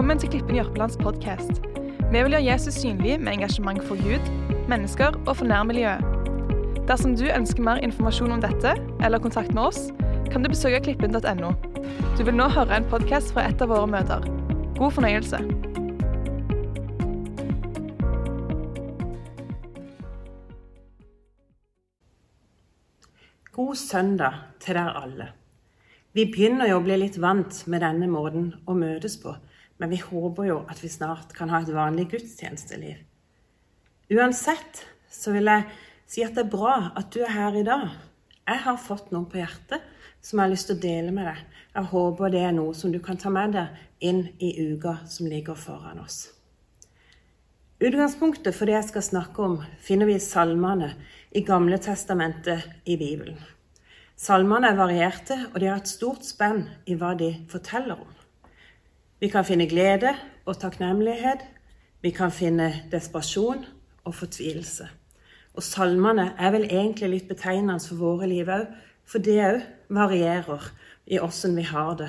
Velkommen til Klippen Jørpelands podkast. Vi vil gjøre Jesus synlig med engasjement for Gud, mennesker og for nærmiljøet. Dersom du ønsker mer informasjon om dette, eller kontakt med oss, kan du besøke klippen.no. Du vil nå høre en podkast fra et av våre møter. God fornøyelse. God søndag til dere alle. Vi begynner jo å bli litt vant med denne måten å møtes på, men vi håper jo at vi snart kan ha et vanlig gudstjenesteliv. Uansett så vil jeg si at det er bra at du er her i dag. Jeg har fått noe på hjertet som jeg har lyst til å dele med deg. Jeg håper det er noe som du kan ta med deg inn i uka som ligger foran oss. Utgangspunktet for det jeg skal snakke om, finner vi i salmene i Gamle testamentet i Bibelen. Salmene er varierte, og de har et stort spenn i hva de forteller om. Vi kan finne glede og takknemlighet. Vi kan finne desperasjon og fortvilelse. Og salmene er vel egentlig litt betegnende for våre liv òg, for det òg varierer i åssen vi har det.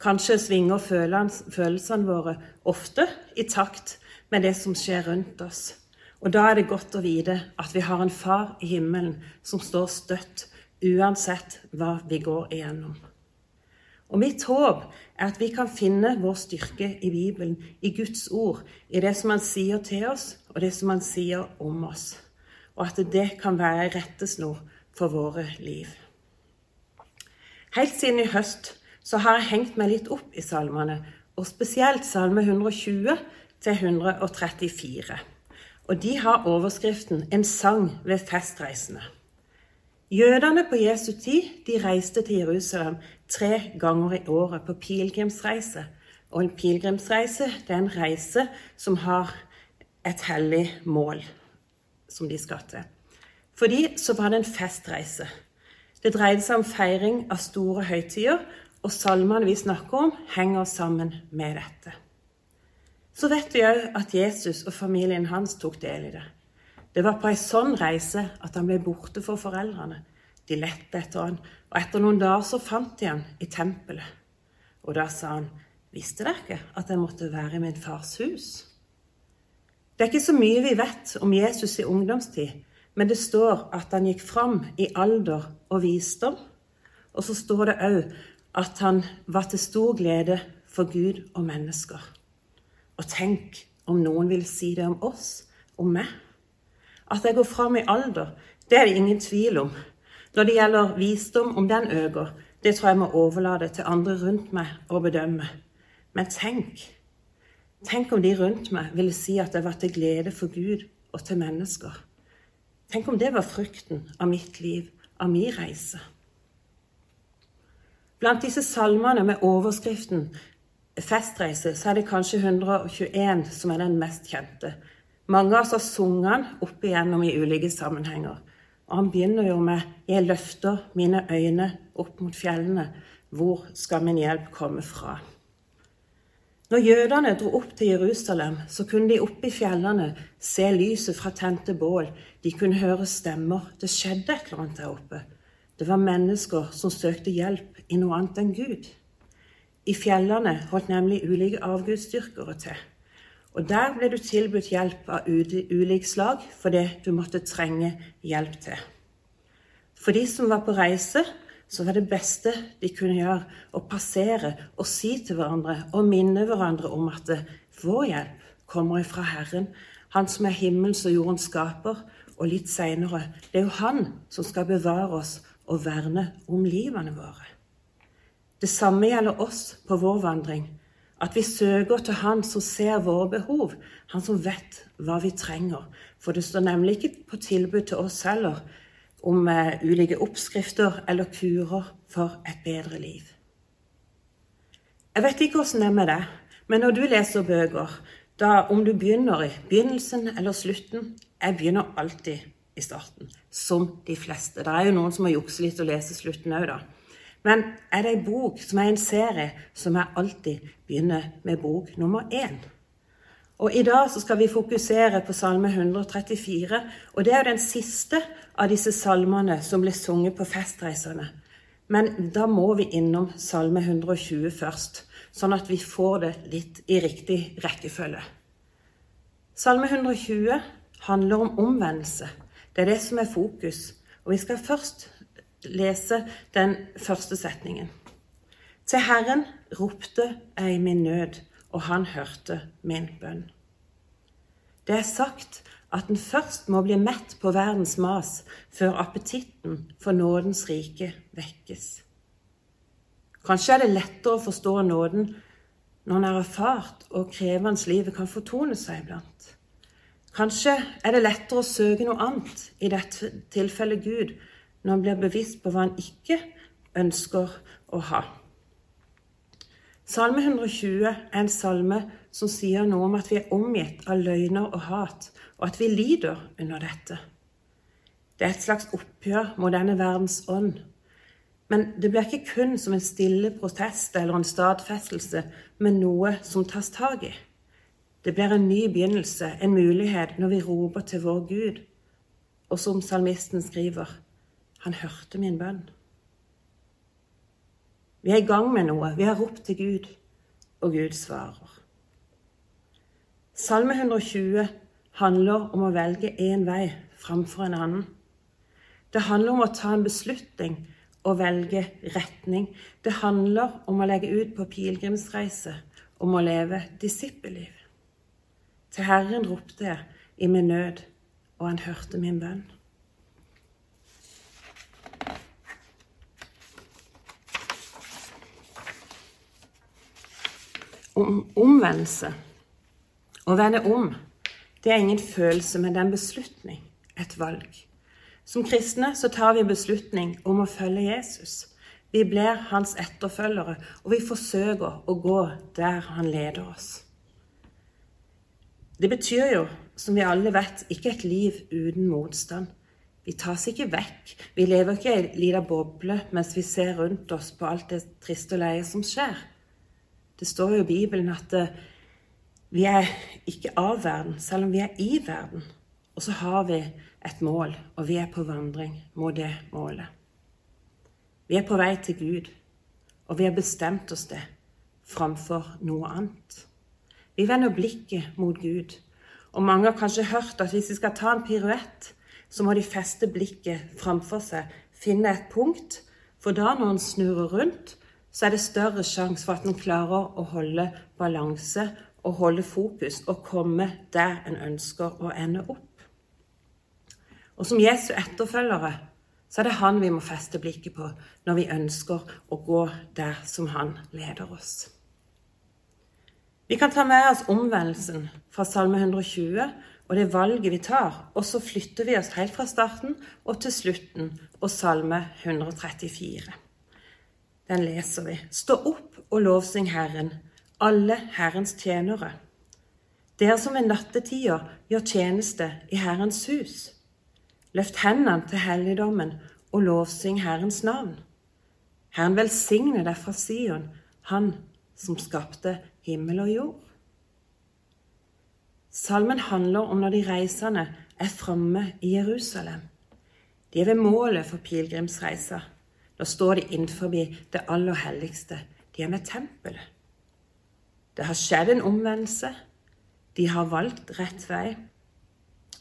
Kanskje svinger følelsene våre ofte i takt med det som skjer rundt oss. Og da er det godt å vite at vi har en far i himmelen som står støtt uansett hva vi går igjennom. Og mitt håp er at vi kan finne vår styrke i Bibelen, i Guds ord, i det som Han sier til oss, og det som Han sier om oss. Og at det kan være rettesnor for våre liv. Helt siden i høst så har jeg hengt meg litt opp i salmene, og spesielt salme 120 til 134. Og de har overskriften 'En sang ved festreisende'. Jødene på Jesu tid de reiste til Jerusalem tre ganger i året på pilegrimsreise. Og en pilegrimsreise det er en reise som har et hellig mål som de skal til. For de så var det en festreise. Det dreide seg om feiring av store høytider, og salmene vi snakker om, henger sammen med dette. Så vet vi òg at Jesus og familien hans tok del i det. Det var på ei sånn reise at han ble borte for foreldrene. De lette etter han, og etter noen dager så fant de han i tempelet. Og da sa han, visste dere ikke at jeg måtte være i min fars hus? Det er ikke så mye vi vet om Jesus i ungdomstid, men det står at han gikk fram i alder og visdom. Og så står det òg at han var til stor glede for Gud og mennesker. Og tenk om noen vil si det om oss, om meg. At jeg går fram i alder, det er det ingen tvil om. Når det gjelder visdom, om den øker, det tror jeg må overlate til andre rundt meg å bedømme. Men tenk Tenk om de rundt meg ville si at jeg var til glede for Gud og til mennesker. Tenk om det var frukten av mitt liv, av min reise. Blant disse salmene med overskriften festreise, så er det kanskje 121 som er den mest kjente. Mange av oss har sunget den opp igjennom i ulike sammenhenger. Og han begynner jo med 'Jeg løfter mine øyne opp mot fjellene'. Hvor skal min hjelp komme fra? Når jødene dro opp til Jerusalem, så kunne de oppe i fjellene se lyset fra tente bål. De kunne høre stemmer. Det skjedde et eller annet der oppe. Det var mennesker som søkte hjelp i noe annet enn Gud. I fjellene holdt nemlig ulike avgudsdyrkere til. Og Der ble du tilbudt hjelp av ulik slag for det du måtte trenge hjelp til. For de som var på reise, så var det beste de kunne gjøre, å passere og si til hverandre og minne hverandre om at vår hjelp kommer ifra Herren, Han som er himmels og jordens skaper, og litt seinere det er jo Han som skal bevare oss og verne om livene våre. Det samme gjelder oss på vår vandring. At vi søker til Han som ser våre behov, Han som vet hva vi trenger. For det står nemlig ikke på tilbud til oss heller om uh, ulike oppskrifter eller kurer for et bedre liv. Jeg vet ikke åssen det er med deg, men når du leser bøker, da om du begynner i begynnelsen eller slutten Jeg begynner alltid i starten, som de fleste. Det er jo noen som har jukset litt og leser slutten òg, da. Men er det ei bok som er en serie, som jeg alltid begynner med bok nummer én. Og I dag så skal vi fokusere på Salme 134, og det er den siste av disse salmene som ble sunget på festreisene. Men da må vi innom Salme 120 først, sånn at vi får det litt i riktig rekkefølge. Salme 120 handler om omvendelse. Det er det som er fokus. Og vi skal først lese den første setningen. Til Herren ropte jeg min nød, og han hørte min bønn. Det er sagt at en først må bli mett på verdens mas før appetitten for nådens rike vekkes. Kanskje er det lettere å forstå nåden når en har erfart og krevende livet kan fortone seg iblant. Kanskje er det lettere å søke noe annet, i dette tilfellet Gud, når en blir bevisst på hva en ikke ønsker å ha. Salme 120 er en salme som sier noe om at vi er omgitt av løgner og hat, og at vi lider under dette. Det er et slags oppgjør mot denne verdens ånd. Men det blir ikke kun som en stille protest eller en stadfestelse, men noe som tas tak i. Det blir en ny begynnelse, en mulighet, når vi roper til vår Gud. Og som salmisten skriver, han hørte min bønn. Vi er i gang med noe. Vi har ropt til Gud, og Gud svarer. Salme 120 handler om å velge én vei framfor en annen. Det handler om å ta en beslutning og velge retning. Det handler om å legge ut på pilegrimsreise, om å leve disippelliv. Til Herren ropte jeg i min nød, og han hørte min bønn. Om omvendelse. Å vende om, det er ingen følelse, men det er en beslutning, et valg. Som kristne så tar vi beslutning om å følge Jesus. Vi blir hans etterfølgere, og vi forsøker å gå der han leder oss. Det betyr jo, som vi alle vet, ikke et liv uten motstand. Vi tas ikke vekk. Vi lever ikke i ei lita boble mens vi ser rundt oss på alt det triste og leie som skjer. Det står jo i Bibelen at eh, vi er ikke av verden, selv om vi er i verden. Og så har vi et mål, og vi er på vandring mot det målet. Vi er på vei til Gud, og vi har bestemt oss det framfor noe annet. Vi vender blikket mot Gud. Og mange har kanskje hørt at hvis vi skal ta en piruett, så må de feste blikket framfor seg, finne et punkt, for da når en snurrer rundt, så er det større sjanse for at en klarer å holde balanse og holde fokus og komme der en ønsker å ende opp. Og som Jesu etterfølgere så er det han vi må feste blikket på når vi ønsker å gå der som han leder oss. Vi kan ta med oss omvendelsen fra Salme 120 og det valget vi tar, og så flytter vi oss helt fra starten og til slutten og Salme 134. Den leser vi. Stå opp og lovsyng Herren, alle Herrens tjenere. Dere som ved nattetida gjør tjeneste i Herrens hus. Løft hendene til helligdommen og lovsyng Herrens navn. Herren velsigne deg fra Sion, Han som skapte himmel og jord. Salmen handler om når de reisende er framme i Jerusalem. De er ved målet for pilegrimsreisa. Da står de innenfor det aller helligste. De er med tempelet. Det har skjedd en omvendelse. De har valgt rett vei.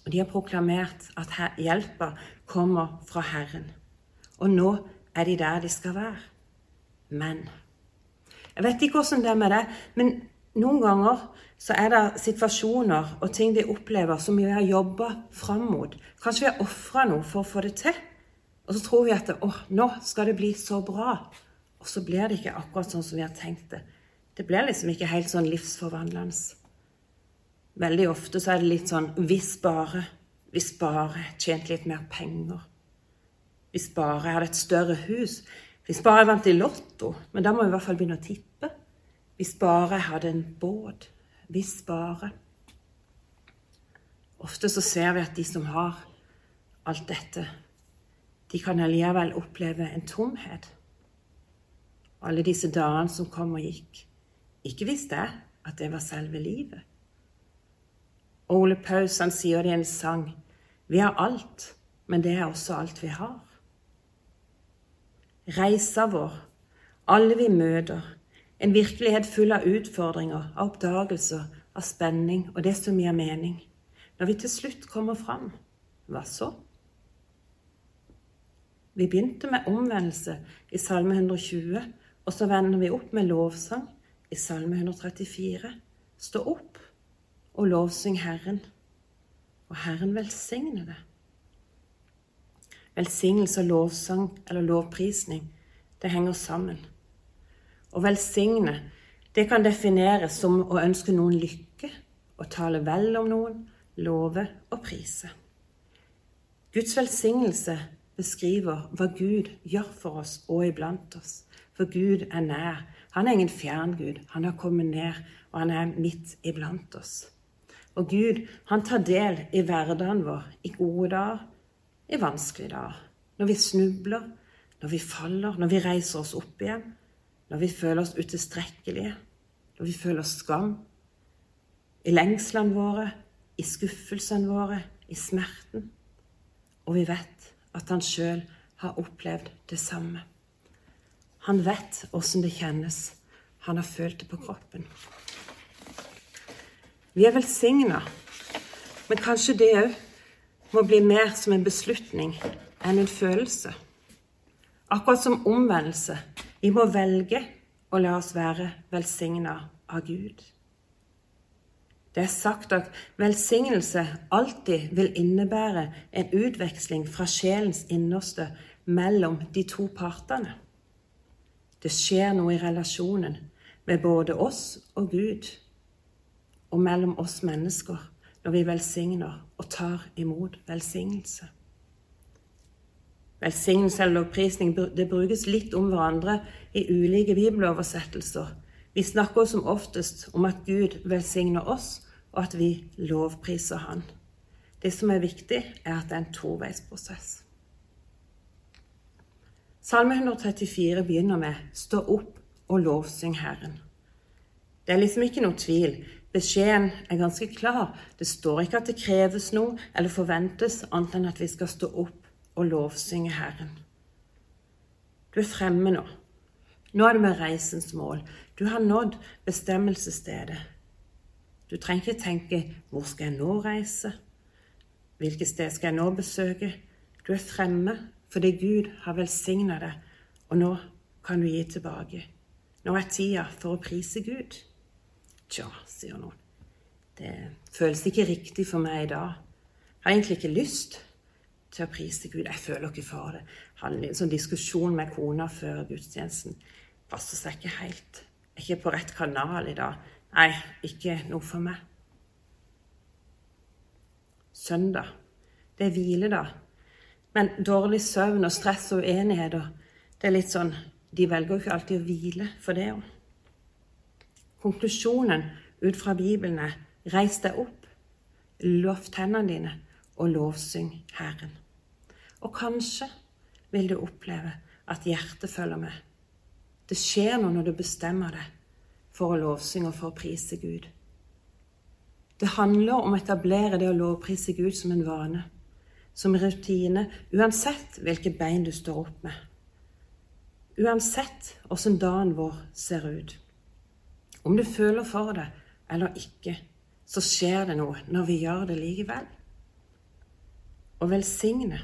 Og de har proklamert at hjelpa kommer fra Herren. Og nå er de der de skal være. Men Jeg vet ikke hvordan det er med det, men noen ganger så er det situasjoner og ting de opplever som vi har jobba fram mot. Kanskje vi har ofra noe for å få det til. Og så tror vi at å, nå skal det bli så bra. Og så blir det ikke akkurat sånn som vi har tenkt det. Det blir liksom ikke helt sånn livsforvandlende. Veldig ofte så er det litt sånn hvis bare, hvis bare tjent litt mer penger. Hvis bare jeg hadde et større hus. Hvis bare jeg vant i Lotto. Men da må jeg i hvert fall begynne å tippe. Hvis bare jeg hadde en båt. Hvis bare. Ofte så ser vi at de som har alt dette, de kan allikevel oppleve en tomhet. Alle disse dagene som kom og gikk. Ikke visste jeg at det var selve livet. Ole Paus han sier det i en sang. Vi har alt, men det er også alt vi har. reisa vår, alle vi møter, en virkelighet full av utfordringer, av oppdagelser, av spenning og det som gir mening. Når vi til slutt kommer fram, hva så? Vi begynte med omvendelse i Salme 120, og så vender vi opp med lovsang i Salme 134. Stå opp og lovsyng Herren, og Herren velsigne det. Velsignelse og lovsang eller lovprisning, det henger sammen. Å velsigne, det kan defineres som å ønske noen lykke, å tale vel om noen, love og prise. Guds velsignelse beskriver hva Gud gjør for oss og iblant oss. For Gud er nær. Han er ingen fjern Gud. Han har kommet ned, og han er midt iblant oss. Og Gud, han tar del i hverdagen vår, i gode dager, i vanskelige dager. Når vi snubler, når vi faller, når vi reiser oss opp igjen, når vi føler oss utilstrekkelige, når vi føler skam, i lengslene våre, i skuffelsene våre, i smerten. Og vi vet at han sjøl har opplevd det samme. Han vet åssen det kjennes. Han har følt det på kroppen. Vi er velsigna, men kanskje det òg må bli mer som en beslutning enn en følelse. Akkurat som omvendelse. Vi må velge å la oss være velsigna av Gud. Det er sagt at velsignelse alltid vil innebære en utveksling fra sjelens innerste mellom de to partene. Det skjer noe i relasjonen med både oss og Gud, og mellom oss mennesker, når vi velsigner og tar imot velsignelse. Velsignelse eller lovprisning det brukes litt om hverandre i ulike bibeloversettelser, vi snakker som oftest om at Gud velsigner oss, og at vi lovpriser Han. Det som er viktig, er at det er en toveisprosess. Salme 134 begynner med 'Stå opp og lovsyng Herren'. Det er liksom ikke noe tvil. Beskjeden er ganske klar. Det står ikke at det kreves noe eller forventes annet enn at vi skal stå opp og lovsynge Herren. Du er fremme nå. Nå er det med reisens mål. Du har nådd bestemmelsesstedet. Du trenger ikke tenke 'Hvor skal jeg nå reise?' 'Hvilket sted skal jeg nå besøke?' Du er fremme fordi Gud har velsigna deg, og nå kan du gi tilbake. Nå er tida for å prise Gud. Tja, sier noen. Det føles ikke riktig for meg i dag. Jeg har egentlig ikke lyst til å prise Gud. Jeg føler ikke for det. Han hadde en sånn diskusjon med kona før gudstjenesten passer seg ikke helt. Er ikke på rett kanal i dag. Nei, ikke noe for meg. Søndag. Det er hvile, da. Men dårlig søvn og stress og uenigheter, det er litt sånn De velger jo ikke alltid å hvile for det òg. Konklusjonen ut fra Bibelen er reis deg opp, lov tennene dine og lovsyng Herren. Og kanskje vil du oppleve at hjertet følger med det skjer noe når du bestemmer deg for å lovsynge og for å prise Gud. Det handler om å etablere det å lovprise Gud som en vane, som rutine, uansett hvilke bein du står opp med. Uansett åssen dagen vår ser ut. Om du føler for det eller ikke, så skjer det noe når vi gjør det likevel. Å velsigne.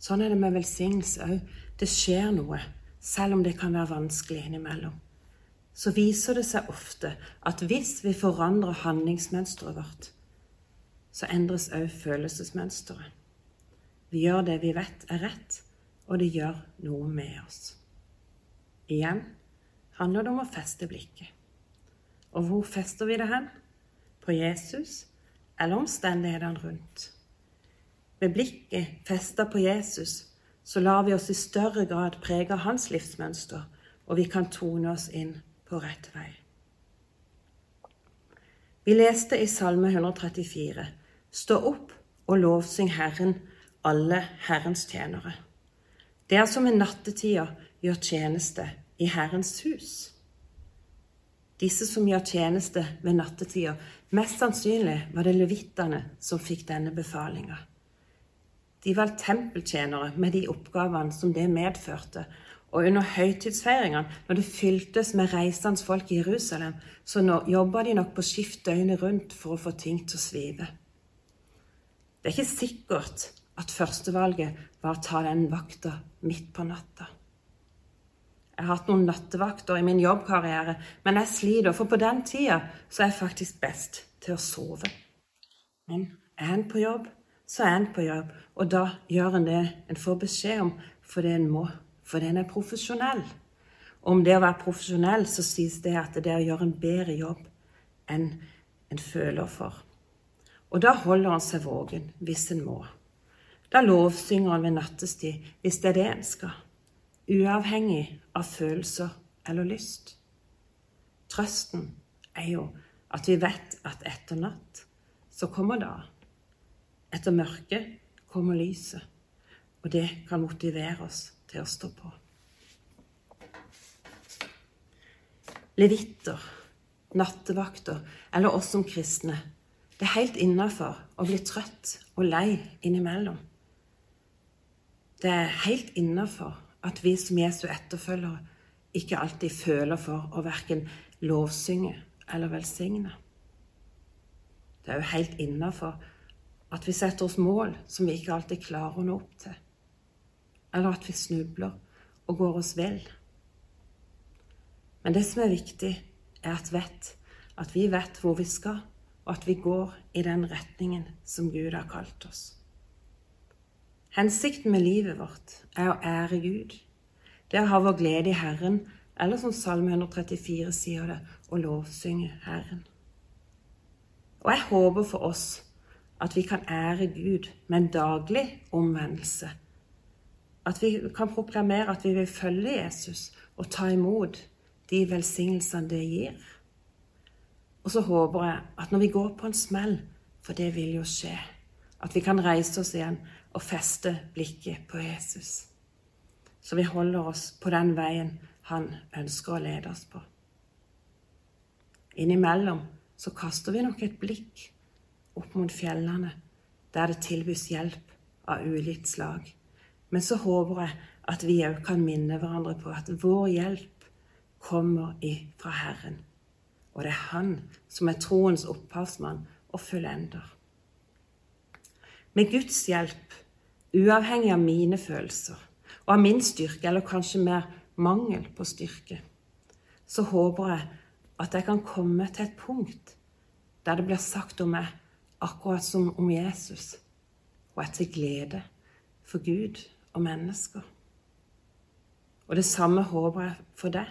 Sånn er det med velsignelse òg. Det skjer noe selv om det kan være vanskelig innimellom, så viser det seg ofte at hvis vi forandrer handlingsmønsteret vårt, så endres òg følelsesmønsteret. Vi gjør det vi vet er rett, og det gjør noe med oss. Igjen handler det om å feste blikket. Og hvor fester vi det hen? På Jesus eller omstendighetene rundt? Med blikket festa på Jesus så lar vi oss i større grad prege av hans livsmønster, og vi kan tone oss inn på rett vei. Vi leste i Salme 134.: Stå opp og lovsyng Herren, alle Herrens tjenere. Det er som i nattetida gjør tjeneste i Herrens hus. Disse som gjør tjeneste ved nattetida, mest sannsynlig var det levittene som fikk denne befalinga. De var tempeltjenere med de oppgavene som det medførte. Og under høytidsfeiringene, når det fyltes med reisende folk i Jerusalem, så jobba de nok på skift døgnet rundt for å få ting til å svive. Det er ikke sikkert at førstevalget var å ta den vakta midt på natta. Jeg har hatt noen nattevakter i min jobbkarriere, men jeg sliter, for på den tida så er jeg faktisk best til å sove. Men er en på jobb, så er en på jobb, og da gjør en det en får beskjed om fordi en må, fordi en er profesjonell. Om det å være profesjonell, så sies det at det er å gjøre en bedre jobb enn en føler for. Og da holder han seg våken hvis en må. Da lovsynger han ved nattestid hvis det er det en skal uavhengig av følelser eller lyst. Trøsten er jo at vi vet at etter natt så kommer dag. Etter mørket kommer lyset, og det kan motivere oss til å stå på. Levitter, nattevakter eller oss som kristne. Det er helt innafor å bli trøtt og lei innimellom. Det er helt innafor at vi som Jesu etterfølgere ikke alltid føler for å verken lovsynge eller velsigne. Det er jo helt innafor at vi setter oss mål som vi ikke alltid klarer å nå opp til, eller at vi snubler og går oss vel. Men det som er viktig, er at, vet, at vi vet hvor vi skal, og at vi går i den retningen som Gud har kalt oss. Hensikten med livet vårt er å ære Gud. Det å ha vår glede i Herren, eller som Salme 134 sier det, å lovsynge Herren. Og jeg håper for oss at vi kan ære Gud med en daglig omvendelse. At vi kan proklamere at vi vil følge Jesus og ta imot de velsignelsene det gir. Og så håper jeg at når vi går på en smell, for det vil jo skje, at vi kan reise oss igjen og feste blikket på Jesus. Så vi holder oss på den veien han ønsker å lede oss på. Innimellom så kaster vi nok et blikk opp mot fjellene, der det tilbys hjelp av ulikt slag. Men så håper jeg at vi òg kan minne hverandre på at vår hjelp kommer fra Herren. Og det er Han som er troens opphavsmann og fullender. Med Guds hjelp, uavhengig av mine følelser og av min styrke, eller kanskje mer mangel på styrke, så håper jeg at jeg kan komme til et punkt der det blir sagt om meg akkurat som om Jesus, og er til glede for Gud og mennesker. Og det samme håper jeg for deg,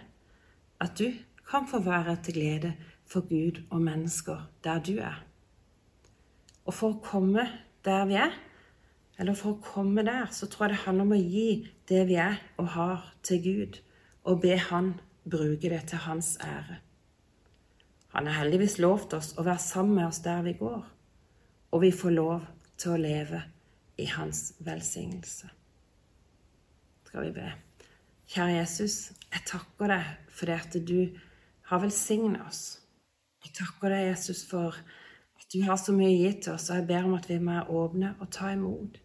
at du kan få være til glede for Gud og mennesker der du er. Og for å komme der vi er, eller for å komme der, så tror jeg det handler om å gi det vi er og har, til Gud, og be Han bruke det til Hans ære. Han har heldigvis lovt oss å være sammen med oss der vi går, og vi får lov til å leve i Hans velsignelse. Skal vi be. Kjære Jesus, jeg takker deg for det at du har velsignet oss. Jeg takker deg, Jesus, for at du har så mye gitt oss, og jeg ber om at vi må åpne og ta imot.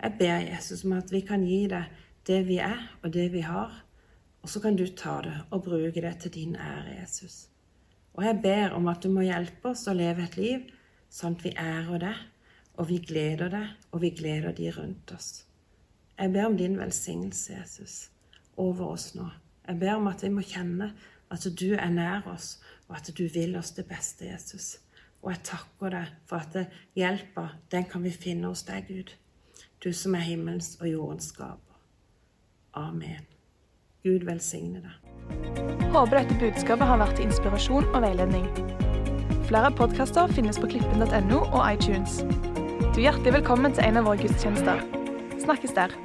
Jeg ber Jesus om at vi kan gi deg det vi er, og det vi har, og så kan du ta det og bruke det til din ære, Jesus. Og jeg ber om at du må hjelpe oss å leve et liv sånn at vi ærer deg, og vi gleder deg, og vi gleder de rundt oss. Jeg ber om din velsignelse, Jesus, over oss nå. Jeg ber om at vi må kjenne at du er nær oss, og at du vil oss det beste, Jesus. Og jeg takker deg for at hjelpa, den kan vi finne hos deg, Gud. Du som er himmelens og jordens skaper. Amen. Gud velsigne deg. Håper dette budskapet har vært til inspirasjon og veiledning. Flere podkaster finnes på klippen.no og iTunes. Du er hjertelig velkommen til en av våre gudstjenester. Snakkes der.